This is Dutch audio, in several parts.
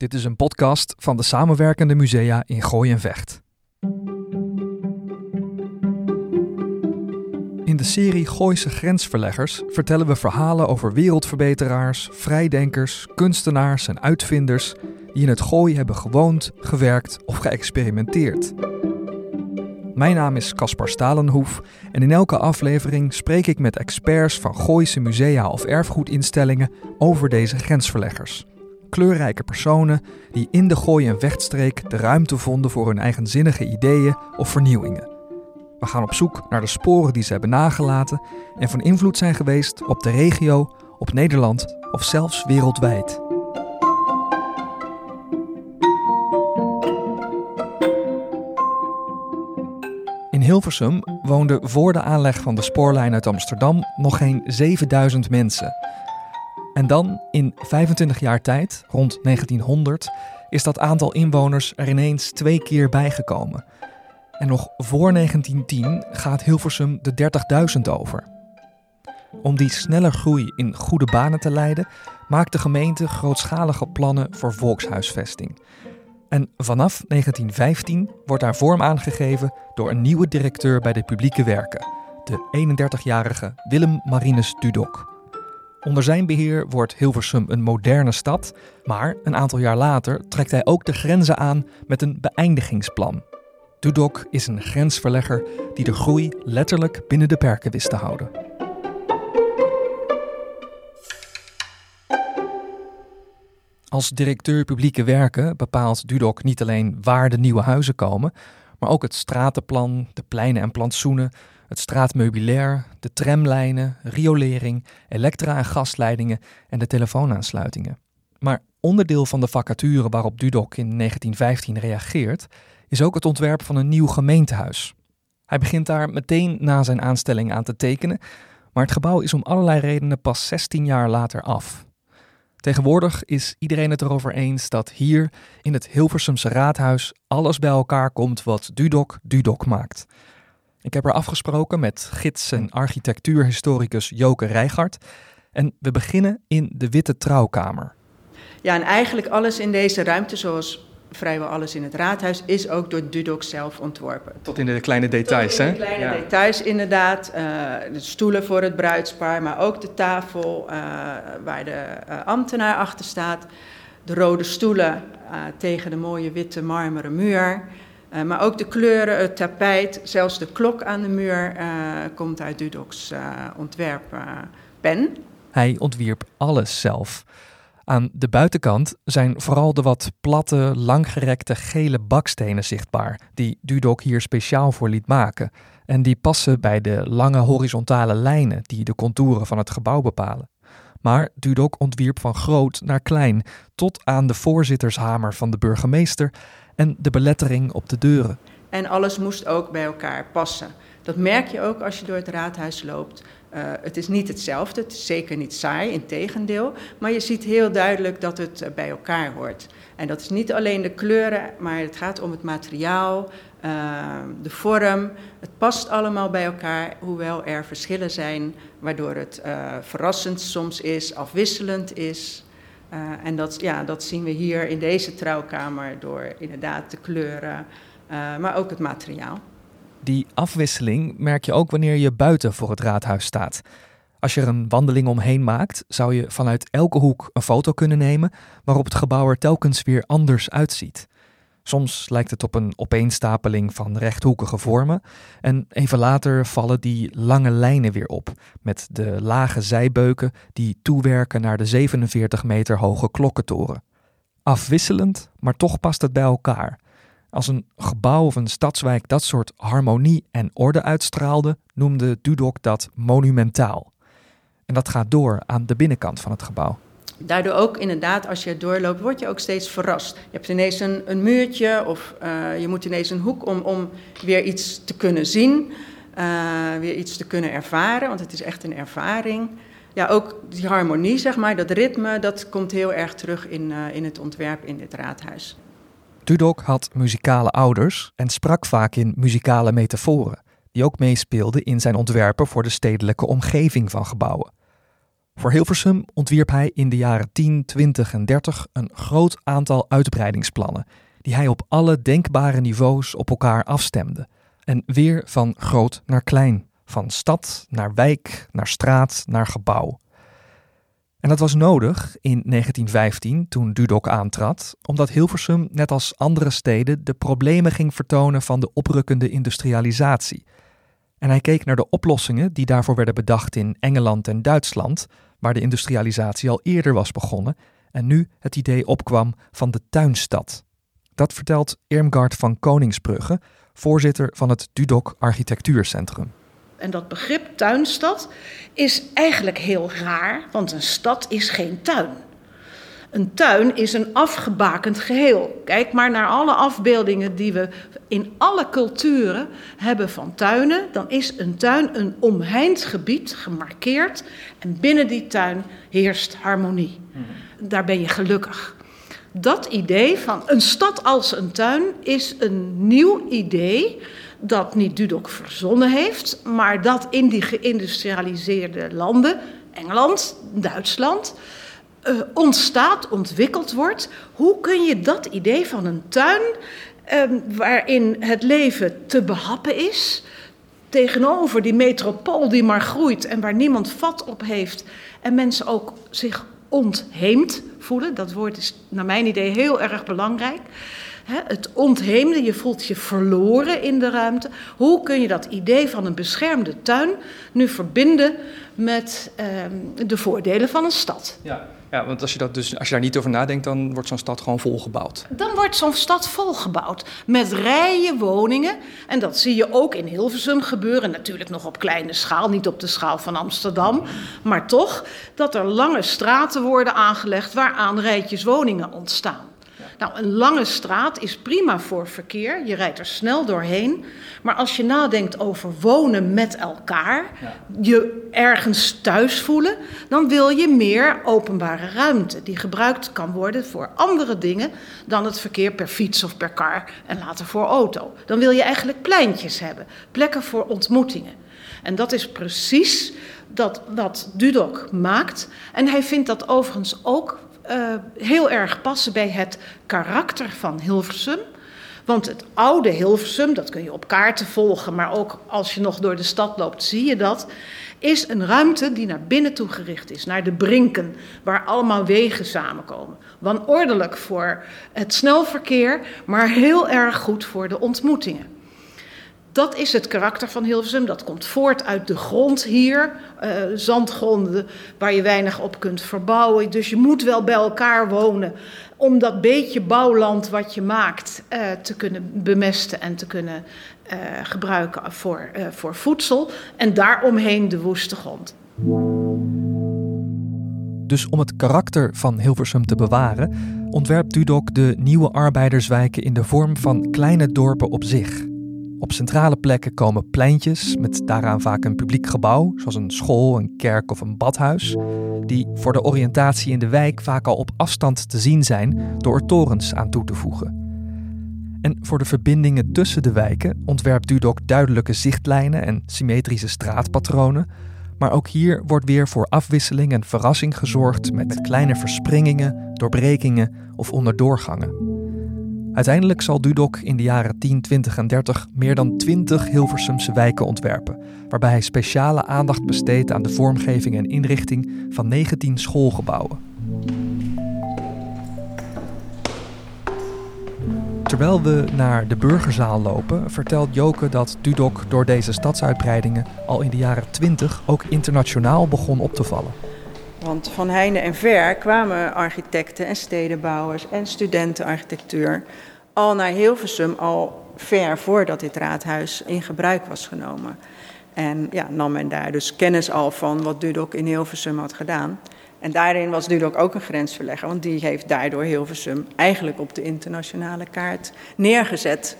Dit is een podcast van de samenwerkende musea in Gooi en Vecht. In de serie Gooise Grensverleggers vertellen we verhalen over wereldverbeteraars, vrijdenkers, kunstenaars en uitvinders die in het Gooi hebben gewoond, gewerkt of geëxperimenteerd. Mijn naam is Caspar Stalenhoef en in elke aflevering spreek ik met experts van Gooise musea of erfgoedinstellingen over deze grensverleggers. Kleurrijke personen die in de Gooi- en Vechtstreek de ruimte vonden voor hun eigenzinnige ideeën of vernieuwingen. We gaan op zoek naar de sporen die ze hebben nagelaten en van invloed zijn geweest op de regio, op Nederland of zelfs wereldwijd. In Hilversum woonden voor de aanleg van de spoorlijn uit Amsterdam nog geen 7000 mensen. En dan, in 25 jaar tijd, rond 1900, is dat aantal inwoners er ineens twee keer bijgekomen. En nog voor 1910 gaat Hilversum de 30.000 over. Om die snelle groei in goede banen te leiden, maakt de gemeente grootschalige plannen voor volkshuisvesting. En vanaf 1915 wordt daar vorm aangegeven door een nieuwe directeur bij de publieke werken, de 31-jarige Willem Marinus Dudok. Onder zijn beheer wordt Hilversum een moderne stad, maar een aantal jaar later trekt hij ook de grenzen aan met een beëindigingsplan. Dudok is een grensverlegger die de groei letterlijk binnen de perken wist te houden. Als directeur publieke werken bepaalt Dudok niet alleen waar de nieuwe huizen komen, maar ook het stratenplan, de pleinen en plantsoenen, het straatmeubilair, de tramlijnen, riolering, elektra- en gasleidingen en de telefoonaansluitingen. Maar onderdeel van de vacature waarop Dudok in 1915 reageert, is ook het ontwerp van een nieuw gemeentehuis. Hij begint daar meteen na zijn aanstelling aan te tekenen, maar het gebouw is om allerlei redenen pas 16 jaar later af. Tegenwoordig is iedereen het erover eens dat hier in het Hilversumse raadhuis alles bij elkaar komt wat Dudok Dudok maakt. Ik heb er afgesproken met gids en architectuurhistoricus Joke Rijgaard en we beginnen in de Witte Trouwkamer. Ja, en eigenlijk alles in deze ruimte, zoals vrijwel alles in het raadhuis, is ook door Dudok zelf ontworpen. Tot in de kleine details, Tot in hè? de kleine Ja. details inderdaad. Eh, de stoelen voor het bruidspaar, maar ook de tafel eh, waar de eh, ambtenaar achter staat. De rode stoelen eh, tegen de mooie witte marmeren muur. Eh, maar ook de kleuren, het tapijt, zelfs de klok aan de muur eh, komt uit Dudoks eh, ontwerppen. Hij ontwierp alles zelf. Aan de buitenkant zijn vooral de wat platte, langgerekte gele bakstenen zichtbaar, die Dudok hier speciaal voor liet maken. En die passen bij de lange horizontale lijnen die de contouren van het gebouw bepalen. Maar Dudok ontwierp van groot naar klein, tot aan de voorzittershamer van de burgemeester en de belettering op de deuren. En alles moest ook bij elkaar passen. Dat merk je ook als je door het raadhuis loopt. Uh, het is niet hetzelfde, het is zeker niet saai, in tegendeel. Maar je ziet heel duidelijk dat het uh, bij elkaar hoort. En dat is niet alleen de kleuren, maar het gaat om het materiaal, uh, de vorm. Het past allemaal bij elkaar, hoewel er verschillen zijn, waardoor het uh, verrassend soms is, afwisselend is. En dat, ja, dat zien we hier in deze trouwkamer door inderdaad de kleuren, maar ook het materiaal. Die afwisseling merk je ook wanneer je buiten voor het raadhuis staat. Als je er een wandeling omheen maakt, zou je vanuit elke hoek een foto kunnen nemen waarop het gebouw er telkens weer anders uitziet. Soms lijkt het op een opeenstapeling van rechthoekige vormen en even later vallen die lange lijnen weer op met de lage zijbeuken die toewerken naar de 47 meter hoge klokkentoren. Afwisselend, maar toch past het bij elkaar. Als een gebouw of een stadswijk dat soort harmonie en orde uitstraalde, noemde Dudok dat monumentaal. En dat gaat door aan de binnenkant van het gebouw. Daardoor ook inderdaad, als je doorloopt, word je ook steeds verrast. Je hebt ineens een, een muurtje of uh, je moet ineens een hoek om, om weer iets te kunnen zien, uh, weer iets te kunnen ervaren, want het is echt een ervaring. Ja, ook die harmonie, zeg maar, dat ritme, dat komt heel erg terug in, uh, in het ontwerp in dit raadhuis. Dudok had muzikale ouders en sprak vaak in muzikale metaforen, die ook meespeelden in zijn ontwerpen voor de stedelijke omgeving van gebouwen. Voor Hilversum ontwierp hij in de jaren 10, 20 en 30 een groot aantal uitbreidingsplannen, die hij op alle denkbare niveaus op elkaar afstemde. En weer van groot naar klein, van stad naar wijk, naar straat, naar gebouw. En dat was nodig in 1915, toen Dudok aantrad, omdat Hilversum, net als andere steden, de problemen ging vertonen van de oprukkende industrialisatie. En hij keek naar de oplossingen die daarvoor werden bedacht in Engeland en Duitsland, waar de industrialisatie al eerder was begonnen, en nu het idee opkwam van de tuinstad. Dat vertelt Irmgard van Koningsbrugge, voorzitter van het Dudok Architectuurcentrum. En dat begrip tuinstad is eigenlijk heel raar, want een stad is geen tuin. Een tuin is een afgebakend geheel. Kijk maar naar alle afbeeldingen die we in alle culturen hebben van tuinen. Dan is een tuin een omheind gebied, gemarkeerd. En binnen die tuin heerst harmonie. Daar ben je gelukkig. Dat idee van een stad als een tuin is een nieuw idee dat niet Dudok verzonnen heeft, maar dat in die geïndustrialiseerde landen, Engeland, Duitsland, uh, ontstaat, ontwikkeld wordt. Hoe kun je dat idee van een tuin, uh, waarin het leven te behappen is, tegenover die metropool die maar groeit en waar niemand vat op heeft en mensen ook zich ontheemd voelen, dat woord is naar mijn idee heel erg belangrijk het ontheemde, je voelt je verloren in de ruimte. Hoe kun je dat idee van een beschermde tuin nu verbinden met ehm, de voordelen van een stad? Ja. Ja, want als je, dat dus, als je daar niet over nadenkt, dan wordt zo'n stad gewoon volgebouwd. Dan wordt zo'n stad volgebouwd met rijen woningen. En dat zie je ook in Hilversum gebeuren. Natuurlijk nog op kleine schaal, niet op de schaal van Amsterdam. Maar toch dat er lange straten worden aangelegd waaraan rijtjes woningen ontstaan. Nou, een lange straat is prima voor verkeer. Je rijdt er snel doorheen. Maar als je nadenkt over wonen met elkaar, je ergens thuis voelen, dan wil je meer openbare ruimte die gebruikt kan worden voor andere dingen dan het verkeer per fiets of per kar en later voor auto. Dan wil je eigenlijk pleintjes hebben, plekken voor ontmoetingen. En dat is precies dat, wat Dudok maakt. En hij vindt dat overigens ook uh, heel erg passen bij het karakter van Hilversum. Want het oude Hilversum, dat kun je op kaarten volgen, maar ook als je nog door de stad loopt, zie je dat. Is een ruimte die naar binnen toe gericht is, naar de brinken, waar allemaal wegen samenkomen. Wanordelijk voor het snelverkeer, maar heel erg goed voor de ontmoetingen. Dat is het karakter van Hilversum. Dat komt voort uit de grond hier. Uh, zandgronden waar je weinig op kunt verbouwen. Dus je moet wel bij elkaar wonen om dat beetje bouwland wat je maakt uh, te kunnen bemesten en te kunnen uh, gebruiken voor, voor voedsel. En daaromheen de woeste grond. Dus om het karakter van Hilversum te bewaren, ontwerpt Dudok de nieuwe arbeiderswijken in de vorm van kleine dorpen op zich. Op centrale plekken komen pleintjes met daaraan vaak een publiek gebouw, zoals een school, een kerk of een badhuis, die voor de oriëntatie in de wijk vaak al op afstand te zien zijn door er torens aan toe te voegen. En voor de verbindingen tussen de wijken ontwerpt Dudok duidelijke zichtlijnen en symmetrische straatpatronen, maar ook hier wordt weer voor afwisseling en verrassing gezorgd met kleine verspringingen, doorbrekingen of onderdoorgangen. Uiteindelijk zal Dudok in de jaren 10, 20 en 30 meer dan 20 Hilversumse wijken ontwerpen, waarbij hij speciale aandacht besteedt aan de vormgeving en inrichting van 19 schoolgebouwen. Terwijl we naar de burgerzaal lopen, vertelt Joke dat Dudok door deze stadsuitbreidingen al in de jaren 20 ook internationaal begon op te vallen. Want van heinde en ver kwamen architecten en stedenbouwers en studentenarchitectuur al naar Hilversum al ver voordat dit raadhuis in gebruik was genomen. En ja, nam men daar dus kennis al van wat Dudok in Hilversum had gedaan. En daarin was Dudok ook een grensverlegger, want die heeft daardoor Hilversum eigenlijk op de internationale kaart neergezet.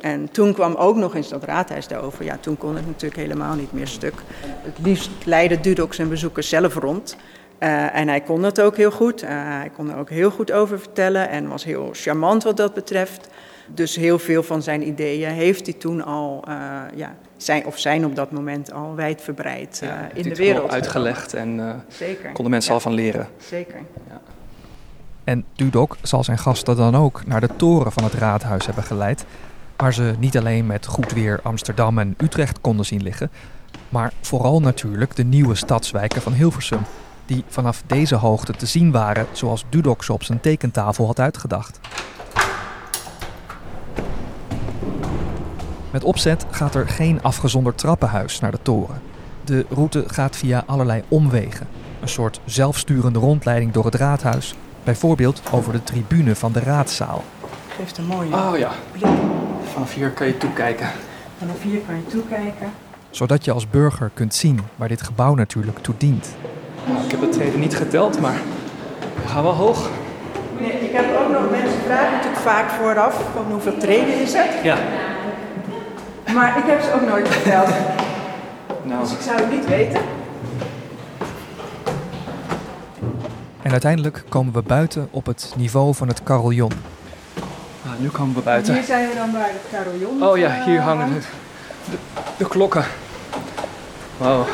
En toen kwam ook nog eens dat raadhuis daarover. Ja, toen kon het natuurlijk helemaal niet meer stuk. Het liefst leidde Dudok zijn bezoekers zelf rond. Uh, en hij kon dat ook heel goed. Uh, hij kon er ook heel goed over vertellen en was heel charmant wat dat betreft. Dus heel veel van zijn ideeën heeft hij toen al, uh, ja, zijn, of zijn op dat moment al wijdverbreid ja, in de wereld. uitgelegd en Zeker. konden mensen ja. al van leren. Zeker. Ja. En Dudok zal zijn gasten dan ook naar de toren van het raadhuis hebben geleid, waar ze niet alleen met goed weer Amsterdam en Utrecht konden zien liggen, maar vooral natuurlijk de nieuwe stadswijken van Hilversum, die vanaf deze hoogte te zien waren zoals Dudok ze op zijn tekentafel had uitgedacht. Met opzet gaat er geen afgezonderd trappenhuis naar de toren. De route gaat via allerlei omwegen. Een soort zelfsturende rondleiding door het raadhuis. Bijvoorbeeld over de tribune van de raadzaal. Geeft een mooie Oh ja, blik. vanaf hier kan je toekijken. Vanaf hier kan je toekijken. Zodat je als burger kunt zien waar dit gebouw natuurlijk toe dient. Nou, ik heb het treden niet geteld, maar we gaan wel hoog. Nee, ik heb ook nog mensen vragen natuurlijk vaak vooraf van hoeveel treden is het. Ja. Maar ik heb ze ook nooit verteld. Nou, Dus ik zou het niet weten. en uiteindelijk komen we buiten op het niveau van het carillon. Nou, nu komen we buiten. Hier zijn we dan bij het carillon. Oh ja, eh, hier hangen de, de, de klokken. Wow,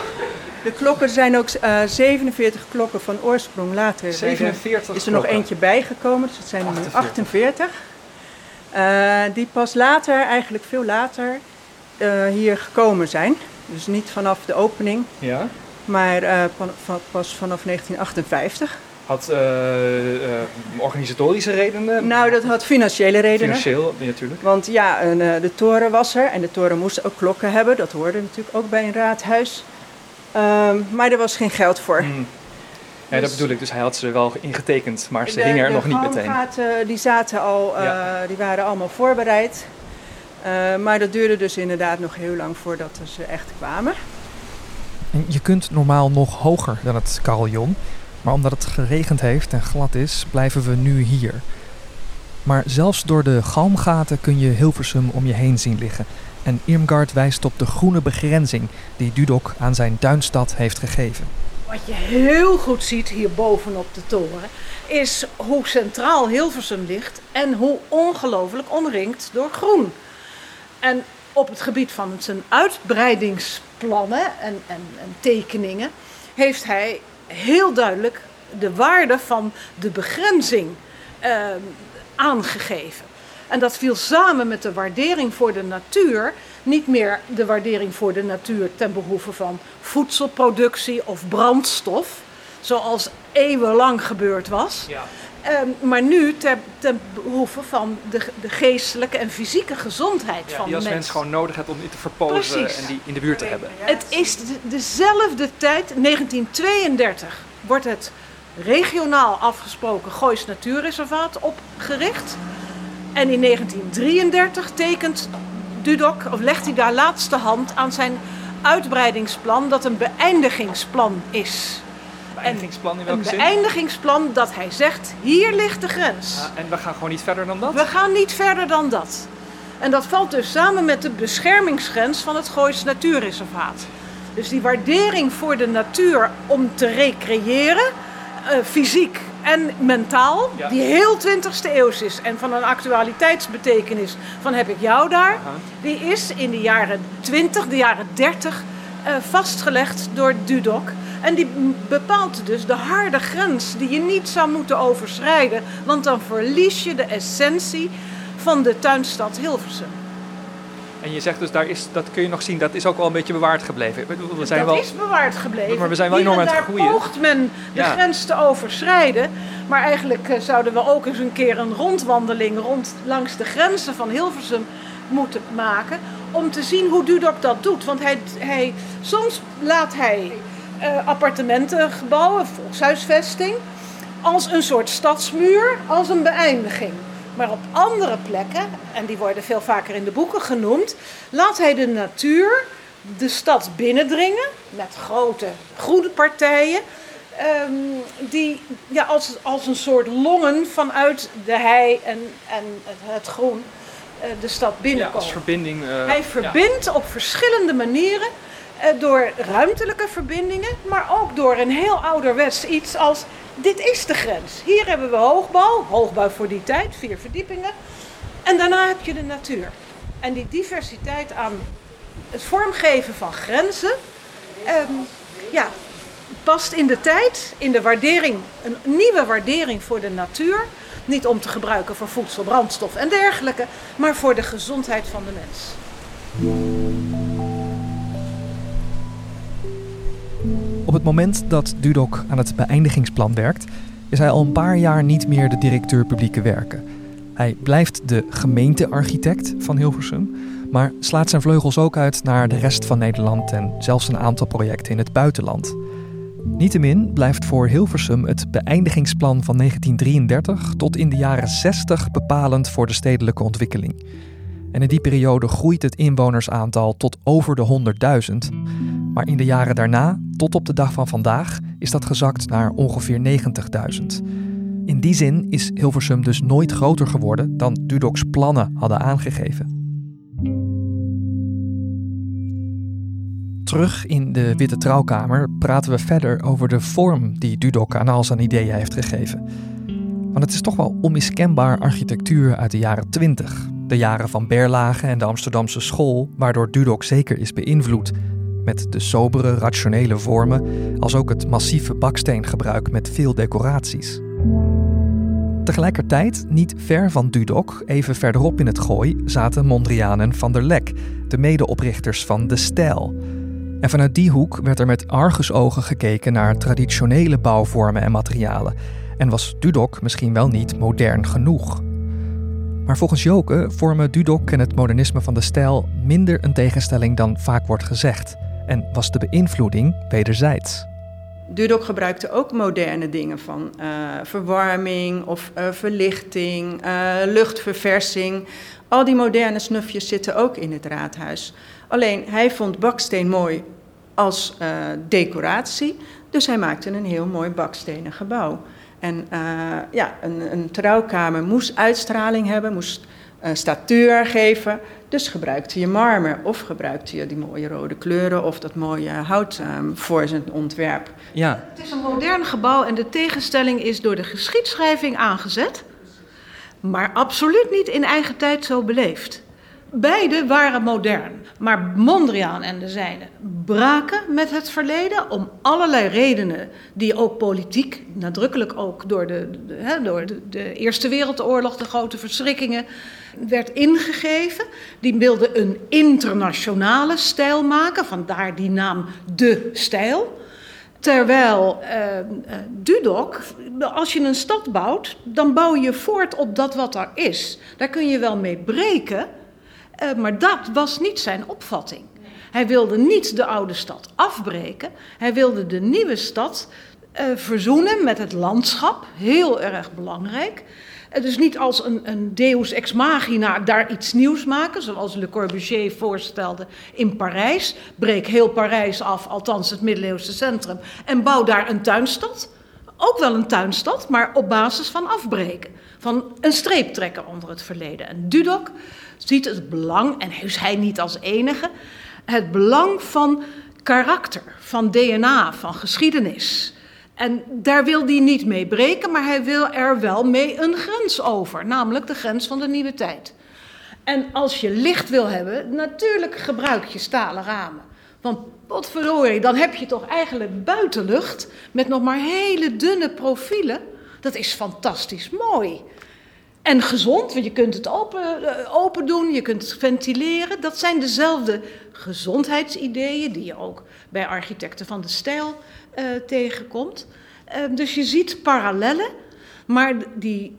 De klokken zijn ook eh 47 klokken van oorsprong. Later werden- 47 is er nog klokken. eentje bijgekomen, dus het zijn er nu 48. 48. Eh, die pas later, eigenlijk veel later, eh, hier gekomen zijn. Dus niet vanaf de opening, Ja. maar van- van- pas vanaf 1958. Had organisatorische redenen? Nou, dat had financiële redenen. Financieel natuurlijk. Want ja, een, de toren was er en de toren moest ook klokken hebben. Dat hoorde natuurlijk ook bij een raadhuis. Ehm, maar er was geen geld voor. Hmm. Ja, dat Dus- bedoel ik. Dus hij had ze wel ingetekend, maar ze De- hingen er de nog niet meteen. galmgaten, die zaten al, eh, Ja. die waren allemaal voorbereid. Eh, maar dat duurde dus inderdaad nog heel lang voordat ze echt kwamen. En Je kunt normaal nog hoger dan het carillon, maar omdat het geregend heeft en glad is, blijven we nu hier. Maar zelfs door de galmgaten kun je Hilversum om je heen zien liggen. En Irmgard wijst op de groene begrenzing die Dudok aan zijn duinstad heeft gegeven. Wat je heel goed ziet hier bovenop de toren, is hoe centraal Hilversum ligt en hoe ongelooflijk omringd door groen. En op het gebied van zijn uitbreidingsplannen en, en, en tekeningen heeft hij heel duidelijk de waarde van de begrenzing eh, aangegeven. En dat viel samen met de waardering voor de natuur. Niet meer de waardering voor de natuur ten behoeve van voedselproductie of brandstof, zoals eeuwenlang gebeurd was. Ja. Ehm, maar nu ten, ten behoeve van de, de geestelijke en fysieke gezondheid van die de als mens. mens gewoon nodig hebt om die te verpozen Precies. en die in de buurt te hebben. Het is de- dezelfde tijd, 1932, wordt het regionaal afgesproken Goois Natuurreservaat opgericht. En in 1933 tekent Dudok, of legt hij daar laatste hand aan zijn uitbreidingsplan, dat een beëindigingsplan is. Beëindigingsplan in Een welke zin? beëindigingsplan dat hij zegt, hier ligt de grens. Ja, en we gaan gewoon niet verder dan dat? We gaan niet verder dan dat. En dat valt dus samen met de beschermingsgrens van het Goois Natuurreservaat. Dus die waardering voor de natuur om te recreëren, eh, fysiek en mentaal, Ja. die heel 20ste eeuws is en van een actualiteitsbetekenis van heb ik jou daar, die is in de jaren 20, de jaren 30 eh, vastgelegd door Dudok. En die bepaalt dus de harde grens die je niet zou moeten overschrijden, want dan verlies je de essentie van de tuinstad Hilversum. En je zegt dus, daar is, dat kun je nog zien, dat is ook wel een beetje bewaard gebleven. We zijn dat wel... is bewaard gebleven. Maar we zijn wel enorm en aan het daar groeien. poogt men de Ja. grens te overschrijden. Maar eigenlijk eh, zouden we ook eens een keer een rondwandeling rond, langs de grenzen van Hilversum moeten maken. Om te zien hoe Dudok dat doet. Want hij, hij, soms laat hij eh, appartementengebouwen, volkshuisvesting, als een soort stadsmuur, als een beëindiging. Maar op andere plekken, en die worden veel vaker in de boeken genoemd, laat hij de natuur de stad binnendringen met grote groene partijen. ehm, die ja, als, als een soort longen vanuit de hei en, en het, groen eh, de stad Ja, binnenkomen. als verbinding. eh, Hij ja. verbindt op verschillende manieren Eh, door ruimtelijke verbindingen, maar ook door een heel ouderwets iets als dit is de grens. Hier hebben we hoogbouw, hoogbouw voor die tijd, vier verdiepingen. En daarna heb je de natuur. En die diversiteit aan het vormgeven van grenzen, ehm, ja, past in de tijd, in de waardering, een nieuwe waardering voor de natuur. Niet om te gebruiken voor voedsel, brandstof en dergelijke, maar voor de gezondheid van de mens. Op het moment dat Dudok aan het beëindigingsplan werkt, is hij al een paar jaar niet meer de directeur publieke werken. Hij blijft de gemeentearchitect van Hilversum, maar slaat zijn vleugels ook uit naar de rest van Nederland en zelfs een aantal projecten in het buitenland. Niettemin blijft voor Hilversum het beëindigingsplan van 1933 tot in de jaren 60 bepalend voor de stedelijke ontwikkeling. En in die periode groeit het inwonersaantal tot over de 100.000. Maar in de jaren daarna, tot op de dag van vandaag, is dat gezakt naar ongeveer 90.000. In die zin is Hilversum dus nooit groter geworden dan Dudoks plannen hadden aangegeven. Terug in de Witte Trouwkamer praten we verder over de vorm die Dudok aan al zijn ideeën heeft gegeven. Want het is toch wel onmiskenbaar architectuur uit de jaren 20. De jaren van Berlage en de Amsterdamse school, waardoor Dudok zeker is beïnvloed. Met de sobere, rationele vormen, als ook het massieve baksteengebruik met veel decoraties. Tegelijkertijd, niet ver van Dudok, even verderop in het gooi, zaten Mondriaan en Van der Lek, de medeoprichters van De Stijl. En vanuit die hoek werd er met argusogen gekeken naar traditionele bouwvormen en materialen. En was Dudok misschien wel niet modern genoeg. Maar volgens Joke vormen Dudok en het modernisme van de stijl minder een tegenstelling dan vaak wordt gezegd. En was de beïnvloeding wederzijds. Dudok gebruikte ook moderne dingen van uh, verwarming of uh, verlichting, uh, luchtverversing. Al die moderne snufjes zitten ook in het raadhuis. Alleen hij vond baksteen mooi als decoratie, dus hij maakte een heel mooi bakstenen gebouw. En ja, een, een, trouwkamer moest uitstraling hebben, moest statuur geven. Dus gebruikte je marmer of gebruikte je die mooie rode kleuren of dat mooie hout um, voor zijn ontwerp. Ja. Het is een modern gebouw en de tegenstelling is door de geschiedschrijving aangezet, maar absoluut niet in eigen tijd zo beleefd. Beide waren modern, maar Mondriaan en de zijne braken met het verleden om allerlei redenen, die ook politiek, nadrukkelijk ook door de, door de, de Eerste Wereldoorlog, de grote verschrikkingen, werd ingegeven. Die wilde een internationale stijl maken, vandaar die naam De Stijl. Terwijl uh, Dudok, als je een stad bouwt, dan bouw je voort op dat wat er is. Daar kun je wel mee breken, uh, maar dat was niet zijn opvatting. Hij wilde niet de oude stad afbreken, hij wilde de nieuwe stad uh, verzoenen met het landschap, heel erg belangrijk. Dus niet als een, een deus ex machina daar iets nieuws maken, zoals Le Corbusier voorstelde in Parijs. Breek heel Parijs af, althans het middeleeuwse centrum, en bouw daar een tuinstad. Ook wel een tuinstad, maar op basis van afbreken. Van een streep trekken onder het verleden. En Dudok ziet het belang, en is hij niet als enige, het belang van karakter, van DNA, van geschiedenis. En daar wil hij niet mee breken, maar hij wil er wel mee een grens over, namelijk de grens van de nieuwe tijd. En als je licht wil hebben, natuurlijk gebruik je stalen ramen. Want potverdorie, dan heb je toch eigenlijk buitenlucht met nog maar hele dunne profielen. Dat is fantastisch mooi. En gezond, want je kunt het open, eh, open doen, je kunt het ventileren. Dat zijn dezelfde gezondheidsideeën die je ook bij architecten van de stijl uh, tegenkomt. Uh, dus je ziet parallellen, maar die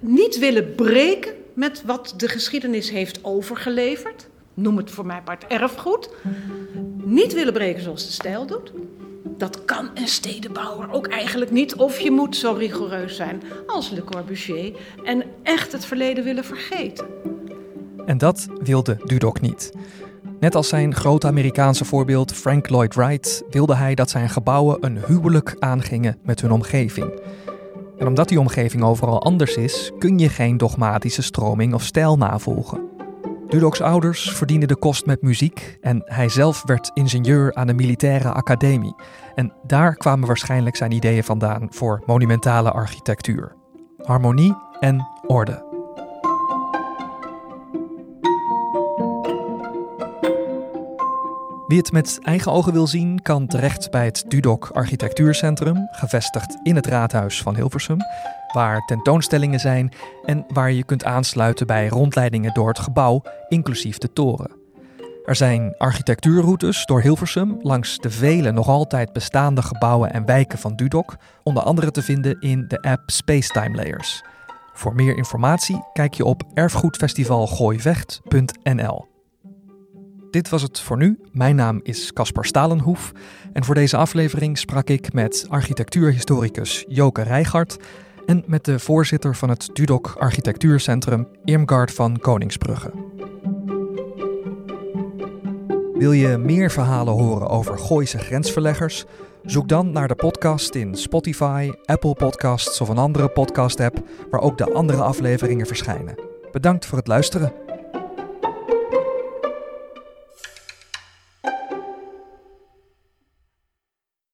niet willen breken met wat de geschiedenis heeft overgeleverd. Noem het voor mij part erfgoed. Niet willen breken zoals de stijl doet. Dat kan een stedenbouwer ook eigenlijk niet. Of je moet zo rigoureus zijn als Le Corbusier en echt het verleden willen vergeten. En dat wilde Dudok niet. Net als zijn grote Amerikaanse voorbeeld Frank Lloyd Wright wilde hij dat zijn gebouwen een huwelijk aangingen met hun omgeving. En omdat die omgeving overal anders is, kun je geen dogmatische stroming of stijl navolgen. Dudok's ouders verdienden de kost met muziek en hij zelf werd ingenieur aan de militaire academie. En daar kwamen waarschijnlijk zijn ideeën vandaan voor monumentale architectuur. Harmonie en orde. Wie het met eigen ogen wil zien, kan terecht bij het Dudok Architectuurcentrum, gevestigd in het raadhuis van Hilversum, waar tentoonstellingen zijn en waar je kunt aansluiten bij rondleidingen door het gebouw, inclusief de toren. Er zijn architectuurroutes door Hilversum langs de vele nog altijd bestaande gebouwen en wijken van Dudok, onder andere te vinden in de app Spacetime Layers. Voor meer informatie kijk je op erfgoedfestivalgooivecht.nl. Dit was het voor nu. Mijn naam is Caspar Stalenhoef en voor deze aflevering sprak ik met architectuurhistoricus Joke Rijgaard en met de voorzitter van het Dudok Architectuurcentrum Irmgard van Koningsbrugge. Wil je meer verhalen horen over Gooise grensverleggers? Zoek dan naar de podcast in Spotify, Apple Podcasts of een andere podcast-app waar ook de andere afleveringen verschijnen. Bedankt voor het luisteren.